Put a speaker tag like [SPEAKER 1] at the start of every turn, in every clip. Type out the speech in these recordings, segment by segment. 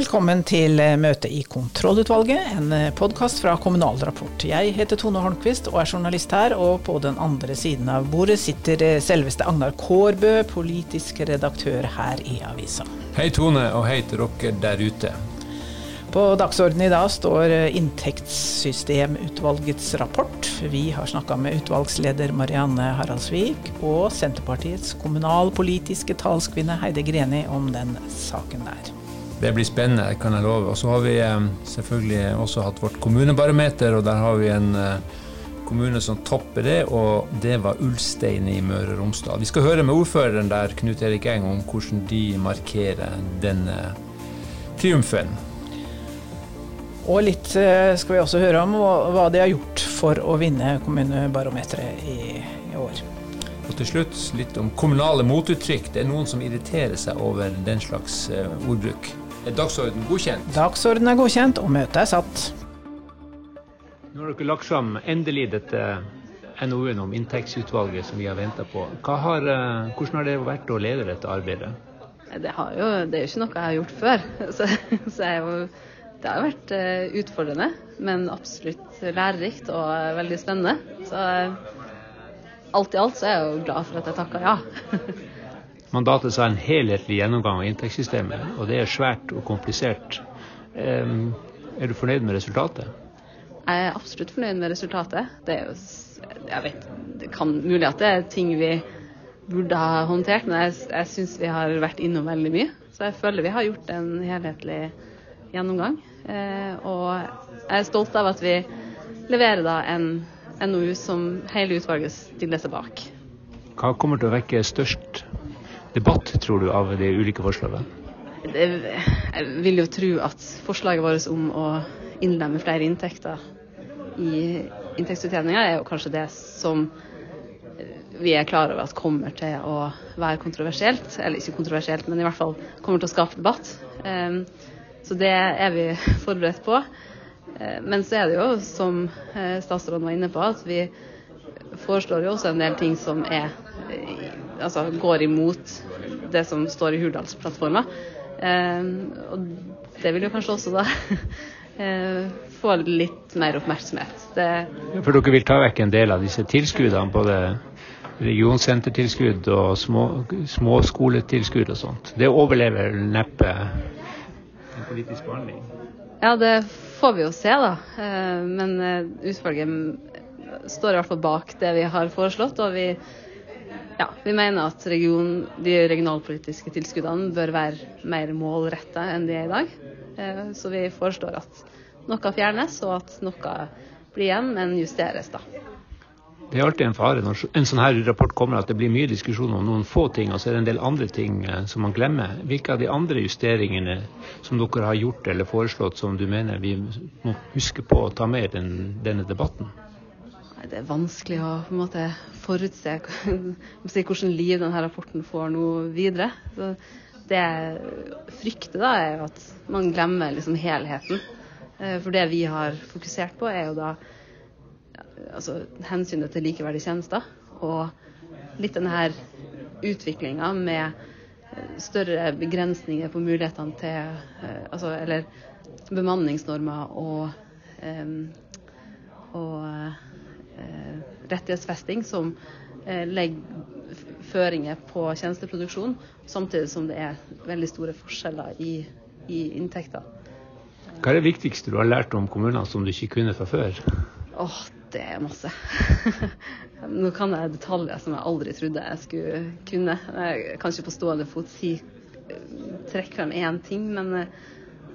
[SPEAKER 1] Velkommen til møte i kontrollutvalget, en podkast fra Kommunal Rapport. Jeg heter Tone Holmquist og er journalist her, og på den andre siden av bordet sitter selveste Agnar Kårbø, politisk redaktør her i avisa.
[SPEAKER 2] Hei Tone, og hei til dere der ute.
[SPEAKER 1] På dagsordenen i dag står Inntektssystemutvalgets rapport. Vi har snakka med utvalgsleder Marianne Haraldsvik og Senterpartiets kommunalpolitiske talskvinne Heide Greni om den saken der.
[SPEAKER 2] Det blir spennende, kan jeg love. Og så har vi eh, selvfølgelig også hatt vårt kommunebarometer, og der har vi en eh, kommune som topper det, og det var Ulstein i Møre og Romsdal. Vi skal høre med ordføreren der, Knut Erik Eng, om hvordan de markerer denne triumfen.
[SPEAKER 1] Og litt eh, skal vi også høre om hva de har gjort for å vinne kommunebarometeret i, i år.
[SPEAKER 2] Og til slutt litt om kommunale motuttrykk. Det er noen som irriterer seg over den slags ordbruk. Er dagsorden godkjent?
[SPEAKER 1] Dagsorden er godkjent, og møtet er satt.
[SPEAKER 2] Nå har dere lagt fram endelig dette NOU-en om inntektsutvalget som vi har venta på. Har, eh, hvordan har det vært å lede dette arbeidet?
[SPEAKER 3] Det, jo, det, er jo ikke noe jeg har gjort før. Så, så jo, det har vært eh, utfordrende, men absolutt lærerikt og eh, veldig spennende. Så alt i alt så er jeg jo glad for at jeg takka ja.
[SPEAKER 2] Mandatet sa en helhetlig gjennomgang av inntektssystemet, og det er svært og komplisert. Er du fornøyd med resultatet?
[SPEAKER 3] Jeg er absolutt fornøyd med resultatet. Det er jo, jeg vet, det kan mulig at det er ting vi burde ha håndtert, men jeg, jeg syns vi har vært innom veldig mye. Så jeg føler vi har gjort en helhetlig gjennomgang. Eh, og jeg er stolt av at vi leverer da en NOU som hele utvalget stiller seg bak.
[SPEAKER 2] Hva kommer til å vekke størst debatt, tror du, av de ulike forslagene?
[SPEAKER 3] jeg vil jo tro at forslaget vårt om å innlemme flere inntekter i inntektsutjevninga er jo kanskje det som vi er klar over at kommer til å være kontroversielt. Eller ikke kontroversielt, men i hvert fall kommer til å skape debatt. Ehm, så det er vi forberedt på. Ehm, men så er det jo, som eh, statsråden var inne på, at vi foreslår jo også en del ting som er altså, går imot det som står i Hurdalsplattforma. Eh, og det vil jo kanskje også da eh, få litt mer oppmerksomhet. Det
[SPEAKER 2] For dere vil ta vekk en del av disse tilskuddene, både regionsentertilskudd og små, småskoletilskudd og sånt. Det overlever neppe en politisk behandling?
[SPEAKER 3] Ja, det får vi jo se, da. Eh, men eh, utvalget står i hvert fall bak det vi har foreslått. og vi ja, vi mener at region, de regionalpolitiske tilskuddene bør være mer målretta enn de er i dag. Eh, så vi foreslår at noe fjernes, og at noe blir igjen, men justeres, da.
[SPEAKER 2] Det er alltid en fare når en sånn her rapport kommer, at det blir mye diskusjon om noen få ting, og så er det en del andre ting eh, som man glemmer. Hvilke av de andre justeringene som dere har gjort eller foreslått som du mener vi må huske på å ta med i den, denne debatten?
[SPEAKER 3] Det er vanskelig å på en måte forutse hvordan liv denne rapporten får nå videre. Så det jeg frykter, da, er at man glemmer liksom helheten. Eh, for det vi har fokusert på, er jo da altså, hensynet til likeverdige tjenester. Og litt denne utviklinga med større begrensninger på mulighetene til eh, altså, Eller bemanningsnormer og, og Eh, rettighetsfesting som eh, legger føringer på tjenesteproduksjon, samtidig som det er veldig store forskjeller i, i inntekter.
[SPEAKER 2] Hva er det viktigste du har lært om kommunene som du ikke kunne fra før?
[SPEAKER 3] Åh, oh, det er masse. Nå kan jeg detaljer som jeg aldri trodde jeg skulle kunne. Jeg kan ikke på stående fot si trekke frem én ting, men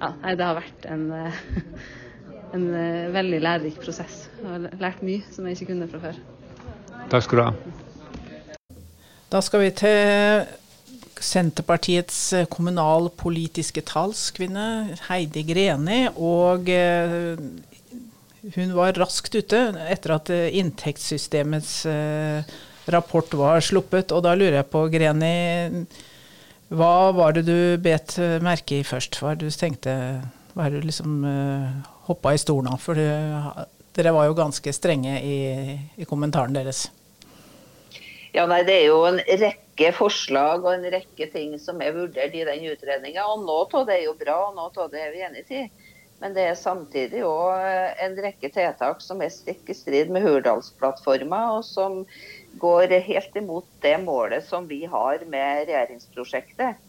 [SPEAKER 3] ja, det har vært en en uh, veldig lærerik prosess. Jeg har lært mye som jeg ikke kunne fra før.
[SPEAKER 2] Takk skal du ha.
[SPEAKER 1] Da skal vi til Senterpartiets eh, kommunalpolitiske talskvinne Heidi Greni. Og uh, hun var raskt ute etter at inntektssystemets rapport var sluppet. Og da lurer jeg på, Greni, hva var det du bet merke i først? Hva er det du tenkte, hva er det du liksom hoppa i stolen For dere var jo ganske strenge i, i kommentaren deres.
[SPEAKER 4] Ja, nei, Det er jo en rekke forslag og en rekke ting som er vurdert i den utredninga. Noe av det er jo bra, og noe av det er vi enige i. Men det er samtidig òg en rekke tiltak som er stikk i strid med Hurdalsplattforma, og som går helt imot det målet som vi har med regjeringsprosjektet.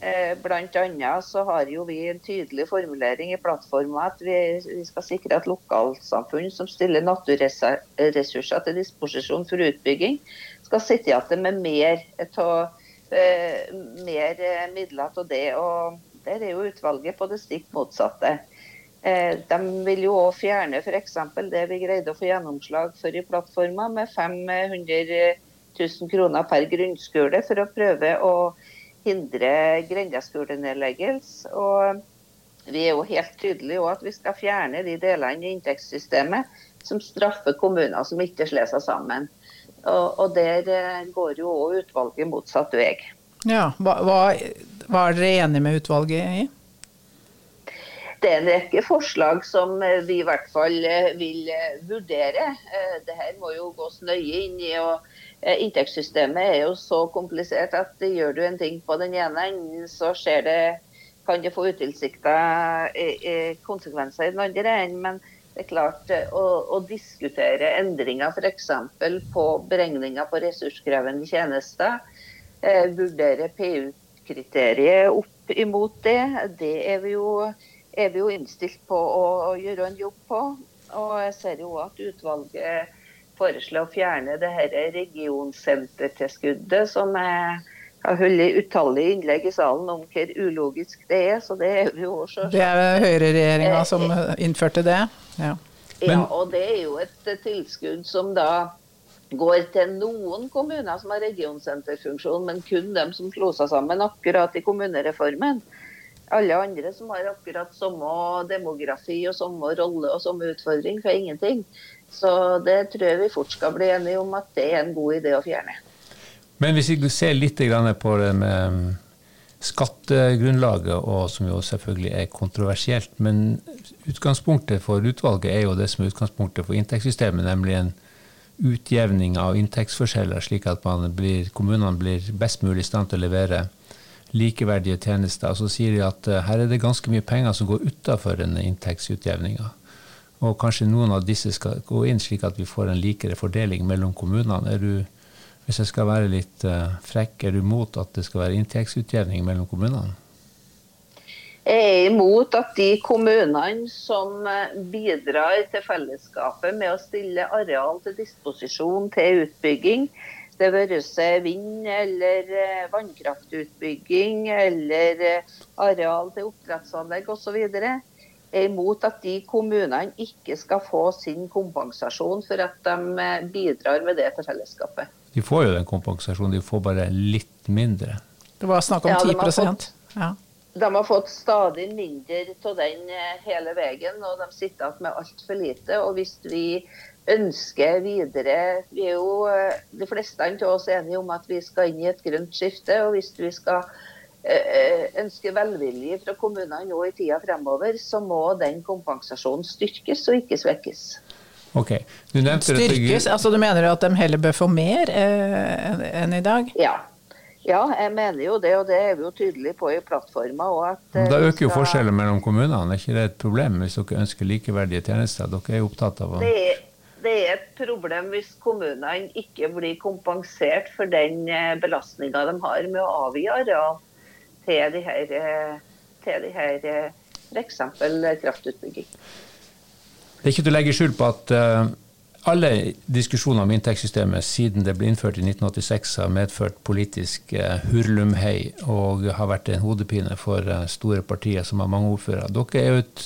[SPEAKER 4] Eh, annet så har jo vi en tydelig formulering i plattforma at vi, skal sikre at lokalsamfunn som stiller naturressurser til disposisjon for utbygging, skal sitte igjen med mer, av, eh, mer midler til det. og Der er jo utvalget på det stikk motsatte. Eh, de vil jo òg fjerne f.eks. det vi greide å få gjennomslag for i plattforma, med 500 000 kroner per grunnskole for å prøve å hindre grendeskolenedleggelse. Og vi er jo helt tydelige på at vi skal fjerne de delene i inntektssystemet som straffer kommuner som ikke slår seg sammen. Og, og der eh, går jo òg utvalget motsatt vei.
[SPEAKER 1] Ja, hva, hva, hva er dere enige med utvalget i?
[SPEAKER 4] det er en rekke forslag som eh, vi i hvert fall eh, vil vurdere. Dette må jo gås nøye inn i. og Inntektssystemet er jo så komplisert at gjør du en ting på den ene enden, så det, kan det få utilsikta konsekvenser i den andre enden. Men det er klart å, å diskutere endringer f.eks. på beregninger på ressurskrevende tjenester, vurdere PU-kriteriet opp imot det, det er vi jo er vi jo innstilt på å gjøre en jobb på. Og jeg ser jo at utvalget foreslår å fjerne det her regionsentertilskuddet, som jeg har holdt utallige innlegg i salen om hvor ulogisk det er. Så det er jo også
[SPEAKER 1] Det er høyreregjeringa som innførte det?
[SPEAKER 4] Ja. ja, og det er jo et tilskudd som da går til noen kommuner som har regionsenterfunksjon, men kun dem som slo seg sammen akkurat i kommunereformen alle andre som har akkurat samme demografi og samme rolle og samme utfordring, får ingenting. Så det tror jeg vi fort skal bli enige om at det er en god idé å fjerne.
[SPEAKER 2] Men hvis vi ser litt på det med um, skattegrunnlaget, og som jo selvfølgelig er kontroversielt, men utgangspunktet for utvalget er jo det som er utgangspunktet for inntektssystemet, nemlig en utjevning av inntektsforskjeller, slik at blir, kommunene blir best mulig i stand til å levere likeverdige tjenester. Så sier de at uh, her er det ganske mye penger som går utafor denne inntektsutjevninga. Og kanskje noen av disse skal gå inn slik at vi får en likere fordeling mellom kommunene. Er du, hvis jeg skal være litt uh, frekk, er du mot at det skal være inntektsutjevning mellom kommunene?
[SPEAKER 4] Jeg er imot at de kommunene som eh, bidrar til fellesskapet med å stille areal til disposisjon til utbygging, det være seg vind- eller eh, vannkraftutbygging eller eh, areal til oppdrettsanlegg osv. er imot at de kommunene ikke skal få sin kompensasjon for at de eh, bidrar med det til fellesskapet.
[SPEAKER 2] De får jo den kompensasjonen, de får bare litt mindre.
[SPEAKER 1] Det var snakk om 10 ja, fått, ja.
[SPEAKER 4] De har fått stadig mindre av den hele veien, og de sitter igjen med altfor lite. Og hvis vi ønsker videre Vi er jo eh, de fleste av oss enige om at vi skal inn i et grønt skifte. og Hvis vi skal eh, eh, ønske velvilje fra kommunene nå i tida fremover, så må den kompensasjonen styrkes og ikke svekkes.
[SPEAKER 2] Ok,
[SPEAKER 1] Du nevnte Styrkes? Altså Du mener at de heller bør få mer eh, enn i dag?
[SPEAKER 4] Ja. ja. jeg mener jo det, og det er vi jo tydelige på i plattforma.
[SPEAKER 2] da øker jo forskjellen mellom kommunene, er ikke det et problem hvis dere ønsker likeverdige tjenester? Dere er jo opptatt av å
[SPEAKER 4] det er, det er et problem hvis kommunene ikke blir kompensert for den eh, belastninga de har med å avgi areal til de her, eh, til de her eh, f.eks. kraftutbygging.
[SPEAKER 2] Det er ikke til å legge skjul på at alle diskusjoner om inntektssystemet siden det ble innført i 1986 har medført politisk hurlumhei og har vært en hodepine for store partier som har mange ordførere. Dere er jo et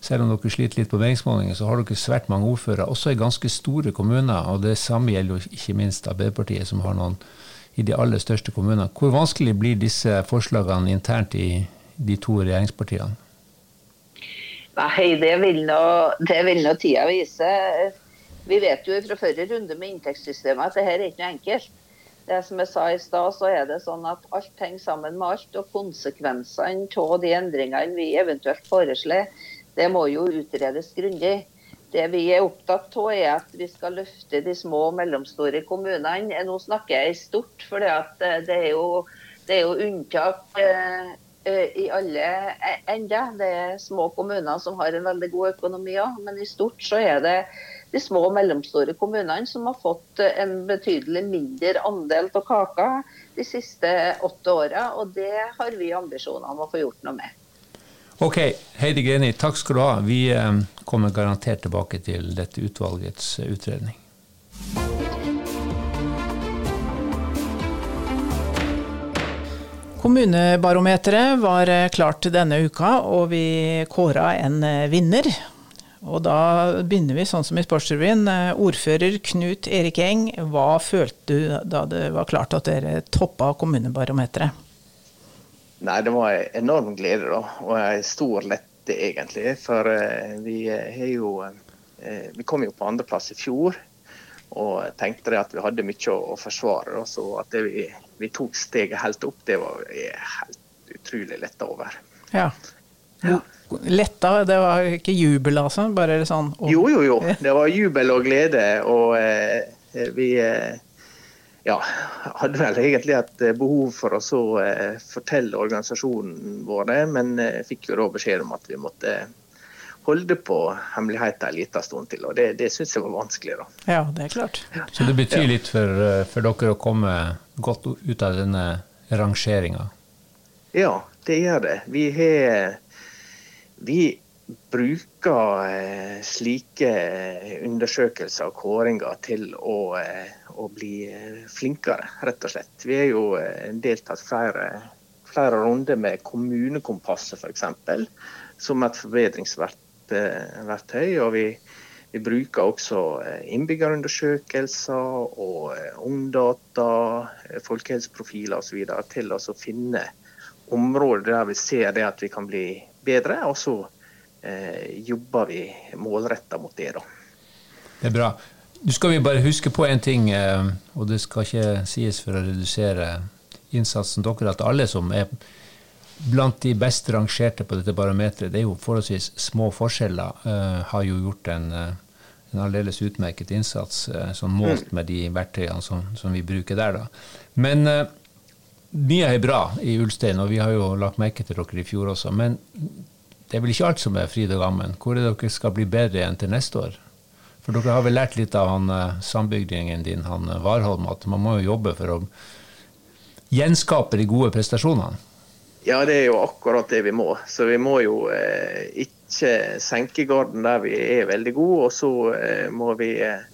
[SPEAKER 2] selv om dere sliter litt på meningsmålinger, så har dere svært mange ordførere, også i ganske store kommuner. Og det samme gjelder jo ikke minst Arbeiderpartiet, som har noen i de aller største kommunene. Hvor vanskelig blir disse forslagene internt i de to regjeringspartiene?
[SPEAKER 4] Nei, det vil nå, det vil nå tida vise. Vi vet jo fra forrige runde med inntektssystemet at dette er ikke noe enkelt. Det som jeg sa i stad, så er det sånn at alt henger sammen med alt. Og konsekvensene av de endringene vi eventuelt foreslår, det må jo utredes grundig. Det vi er opptatt av, er at vi skal løfte de små og mellomstore kommunene. Nå snakker jeg i stort, for det, er jo, det er jo unntak eh, i alle ender. Det er små kommuner som har en veldig god økonomi òg, men i stort så er det de små og mellomstore kommunene som har fått en betydelig mindre andel av kaka de siste åtte åra. Og det har vi ambisjoner om å få gjort noe med.
[SPEAKER 2] Ok, Heidi Greni, takk skal du ha. Vi eh, kommer garantert tilbake til dette utvalgets eh, utredning.
[SPEAKER 1] Kommunebarometeret var eh, klart denne uka, og vi kåra en vinner. Og da begynner vi sånn som i Sportsrevyen. Ordfører Knut Erik Eng, hva følte du da det var klart at dere toppa kommunebarometeret?
[SPEAKER 5] Nei, det var en enorm glede, da. Og en stor lette, egentlig. For uh, vi eh, har jo uh, Vi kom jo på andreplass i fjor. Og tenkte at vi hadde mye å, å forsvare. Da. Så at vi, vi, tok steget helt opp, det var helt utrolig letta over.
[SPEAKER 1] Ja. ja. Letta, det var ikke jubel, altså? Bare sånn
[SPEAKER 5] og... Jo, jo, jo. Det var jubel og glede. Og eh, vi ja, hadde vel egentlig et eh, behov for å så eh, fortelle organisasjonen vår, det, men eh, fikk jo da beskjed om at vi måtte holde på hemmeligheten en liten stund til. Og det, det syns jeg var vanskelig, da.
[SPEAKER 1] Ja, det er klart.
[SPEAKER 2] Så det betyr litt for, for dere å komme godt ut av denne rangeringa?
[SPEAKER 5] Ja, det gjør det. Vi har vi bruker eh, slike undersøkelser og kåringer til å, eh, å, bli eh, flinkere, rett og slett. Vi har jo deltatt flere, flere runder med Kommunekompasset f.eks. som et forbedringsverktøy. og vi, vi bruker også innbyggerundersøkelser og ungdata, folkehelseprofiler osv. til å finne områder der vi ser at vi kan bli bedre. og så eh, jobber vi målretta mot det. da.
[SPEAKER 2] Det er bra. Nå skal vi bare huske på en ting, eh, og det skal ikke sies for å redusere innsatsen deres, at alle som er blant de best rangerte på dette barometeret, det er jo forholdsvis små forskjeller, uh, har jo gjort en, uh, en aldeles utmerket innsats, sånn målt mm. med de verktøyene som, som, vi bruker der. da. Men mye er bra i Ulstein, og vi har jo lagt merke til dere i fjor også. Men det er vel ikke alt som er fryd og gammen. Hvor er det dere skal bli bedre enn til neste år? For dere har vel lært litt av han uh, sambygdingen din, han uh, Warholm, at man må jo jobbe for å gjenskape de gode prestasjonene?
[SPEAKER 5] Ja, det er jo akkurat det vi må. Så vi må jo eh, ikke senke garden der vi er veldig gode, og så eh, må vi eh,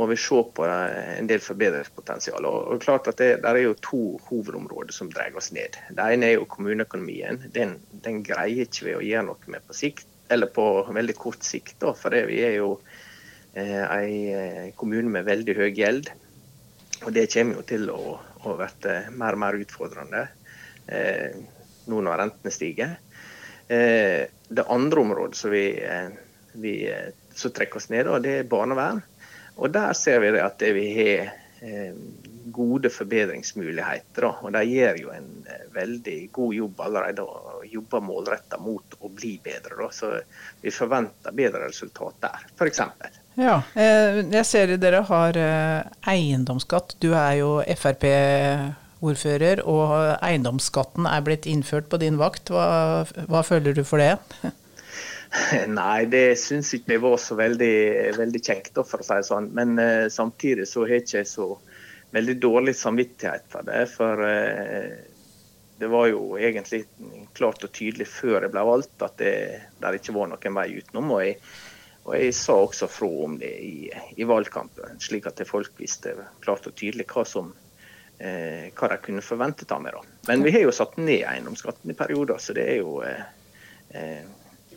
[SPEAKER 5] må vi se på en del forbedringspotensial. Og klart at det, er jo to hovedområder som dreier oss ned. Det ene er jo kommuneøkonomien. Den, den, greier ikke vi å gjøre noe med på sikt, eller på veldig kort sikt. Da, for det, vi er jo eh, en eh, kommune med veldig høy gjeld. Og det kommer jo til å, å bli mer og mer utfordrende eh, nå når rentene stiger. Eh, det andre området som vi, eh, vi som trekker oss ned, det er barnevern. Og Der ser vi at vi har eh, gode forbedringsmuligheter. Og De gjør jo en eh, veldig god jobb allerede og jobber målretta mot å bli bedre. Så vi forventer bedre resultat der, f.eks.
[SPEAKER 1] Ja, eh, jeg ser dere har eiendomsskatt. Du er jo Frp-ordfører, og eiendomsskatten er blitt innført på din vakt. Hva, hva føler du for det?
[SPEAKER 5] Nei, det syns ikke jeg var så veldig, veldig kjekt, for å si det sånn. Men uh, samtidig så har jeg ikke så veldig dårlig samvittighet for det. For uh, det var jo egentlig klart og tydelig før jeg ble valgt at det der ikke var noen vei utenom. Og jeg, og jeg sa også fra om det i, i, valgkampen, slik at folk visste klart og tydelig hva som uh, hva de kunne forventet av meg. da. Men vi har jo satt ned eiendomsskatten i perioder, så det er jo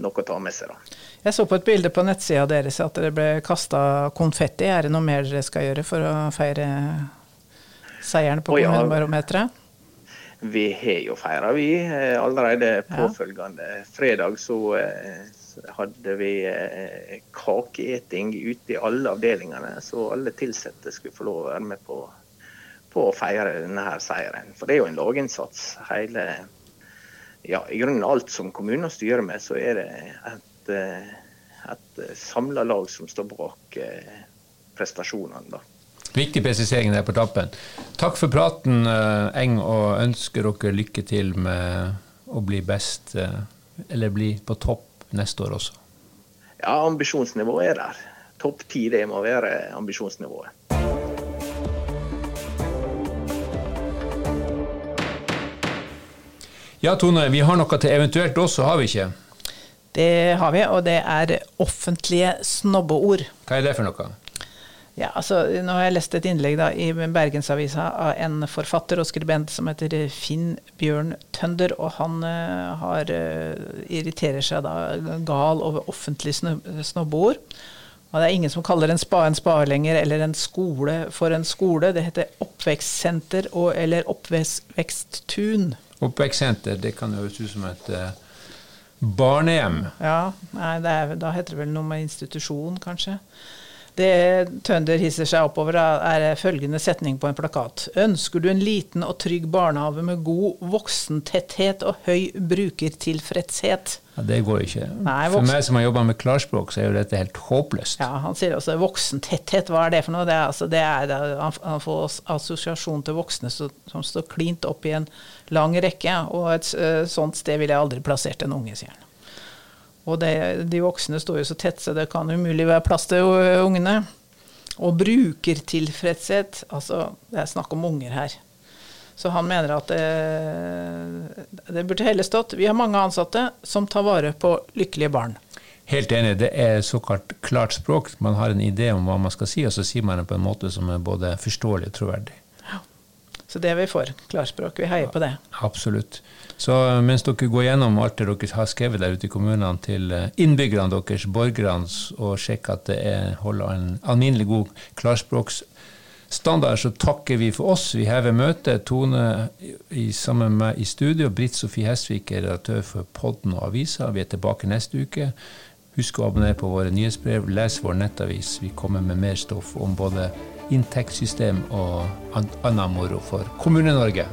[SPEAKER 5] noe å ta med seg. Da.
[SPEAKER 1] Jeg så på et bilde på nettsida deres at det ble kasta konfetti. Er det noe mer dere skal gjøre for å feire seieren på kommunebarometeret?
[SPEAKER 5] Vi har jo feira, vi. Eh, allerede påfølgende fredag så eh, hadde vi eh, kakeeting ute i alle avdelingene. Så alle ansatte skulle få lov å være med på, på å feire denne her seieren. For det er jo en laginnsats. hele ja, i grunnen alt som kommunen styrer med, så er det et, et samla lag som står bak prestasjonene. da.
[SPEAKER 2] Viktig presisering der på tappen. Takk for praten, Eng, og ønsker dere lykke til med å bli best, eller bli på topp neste år også.
[SPEAKER 5] Ja, ambisjonsnivået er der. Topp ti, det må være ambisjonsnivået.
[SPEAKER 2] Ja, Tone, vi har noe til eventuelt også, har vi ikke?
[SPEAKER 1] Det har vi, og det er offentlige snobbeord.
[SPEAKER 2] Hva er det for noe?
[SPEAKER 1] Ja, altså, nå har jeg lest et innlegg da, i Bergensavisa av en forfatter og skribent som heter Finn Bjørn Tønder. Og han uh, har, uh, irriterer seg da gal over offentlige snobbeord. Og det er ingen som kaller en spa en spa lenger, eller en skole for en skole. Det heter oppvekstsenter og, eller oppveksttun.
[SPEAKER 2] Oppvekstsenter, det kan høres ut som et uh, barnehjem.
[SPEAKER 1] Ja, nei, er, da heter det vel noe med institusjon, kanskje. Det Tønder hisser seg oppover, er følgende setning på en plakat. Ønsker du en liten og trygg barnehage med god voksentetthet og høy brukertilfredshet?
[SPEAKER 2] Ja, Det går ikke. Nei, for meg som har jobba med klarspråk, så er jo dette helt håpløst.
[SPEAKER 1] Ja, Han sier også voksentetthet. Hva er det for noe? Det er, altså, det er, han får assosiasjon til voksne som, står klint opp i en lang rekke. Og et uh, sånt sted ville jeg aldri plassert en unge, sier han. Og det, de voksne står jo så tett, så det kan umulig være plass til ungene. Og brukertilfredshet Altså, det er snakk om unger her. Så han mener at det, det burde heller stått Vi har mange ansatte som tar vare på lykkelige barn.
[SPEAKER 2] Helt enig. Det er såkalt klart språk. Man har en idé om hva man skal si, og så sier man det på en måte som er både forståelig og troverdig.
[SPEAKER 1] Så det er vi for. Klarspråk. Vi heier på det.
[SPEAKER 2] Absolutt. Så mens dere går gjennom alt det dere har skrevet der ute i kommunene til eh, innbyggerne deres, borgerne, og sjekker at det er, holder en alminnelig god klarspråksstandard, så takker vi for oss. Vi hever møtet. Tone i, sammen med meg i studio. Britt Sofie Hestvik er redaktør for Podden og avisa. Vi er tilbake neste uke. Husk å abonnere på våre nyhetsbrev. Les vår nettavis. Vi kommer med mer stoff om både inntektssystem og annen moro for Kommune-Norge.